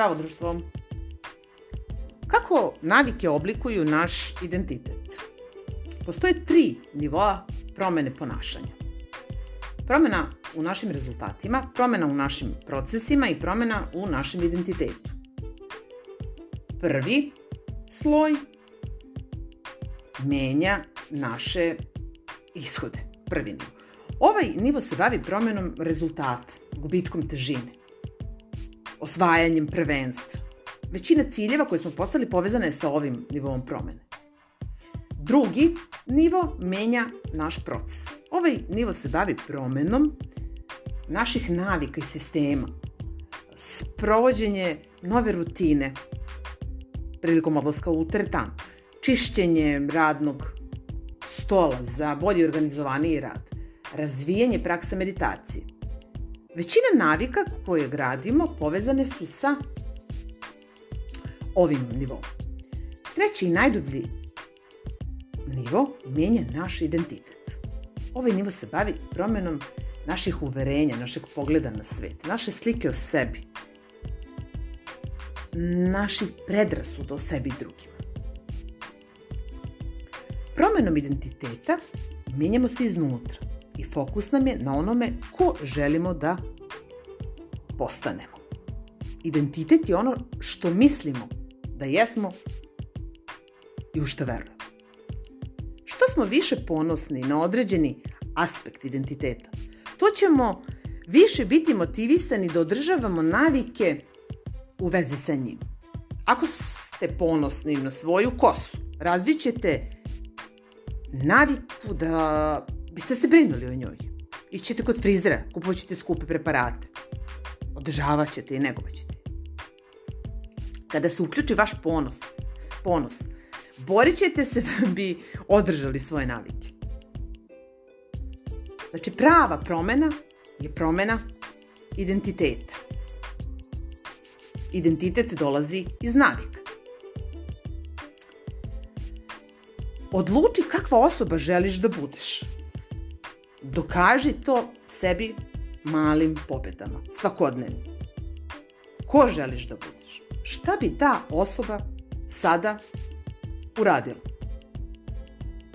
Zdravo društvo! Kako navike oblikuju naš identitet? Postoje tri nivoa promene ponašanja. Promena u našim rezultatima, promena u našim procesima i promena u našem identitetu. Prvi sloj menja naše ishode. Prvi nivo. Ovaj nivo se bavi promenom rezultata, gubitkom težine, osvajanjem prvenstva. Većina ciljeva koje smo postali povezane je sa ovim nivom promene. Drugi nivo menja naš proces. Ovaj nivo se bavi promenom naših navika i sistema, sprovođenje nove rutine prilikom odlaska u teretanu, čišćenje radnog stola za bolji organizovaniji rad, razvijanje praksa meditacije. Većina navika koje gradimo povezane su sa ovim nivom. Treći i najdublji nivo menja naš identitet. Ovaj nivo se bavi promenom naših uverenja, našeg pogleda na svet, naše slike o sebi, naših predrasuda o sebi i drugima. Promenom identiteta menjamo se iznutra i fokus nam je na onome ko želimo da postanemo. Identitet je ono što mislimo da jesmo i u što verujemo. Što smo više ponosni na određeni aspekt identiteta, to ćemo više biti motivisani da održavamo navike u vezi sa njim. Ako ste ponosni na svoju kosu, razvićete naviku da biste se brinuli o njoj. Ićete kod frizera, kupoćete skupe preparate. Održavat ćete i negovat ćete. Kada se uključi vaš ponos, ponos, borit ćete se da bi održali svoje navike. Znači, prava promena je promena identiteta. Identitet dolazi iz navika. Odluči kakva osoba želiš da budeš. Dokaži to sebi malim pobedama, svakodnevnim. Ko želiš da budeš? Šta bi ta osoba sada uradila?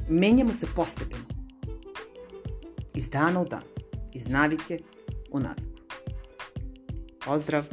Menjamo se postepeno. Iz dana u dan. Iz navike u naviku. Pozdrav!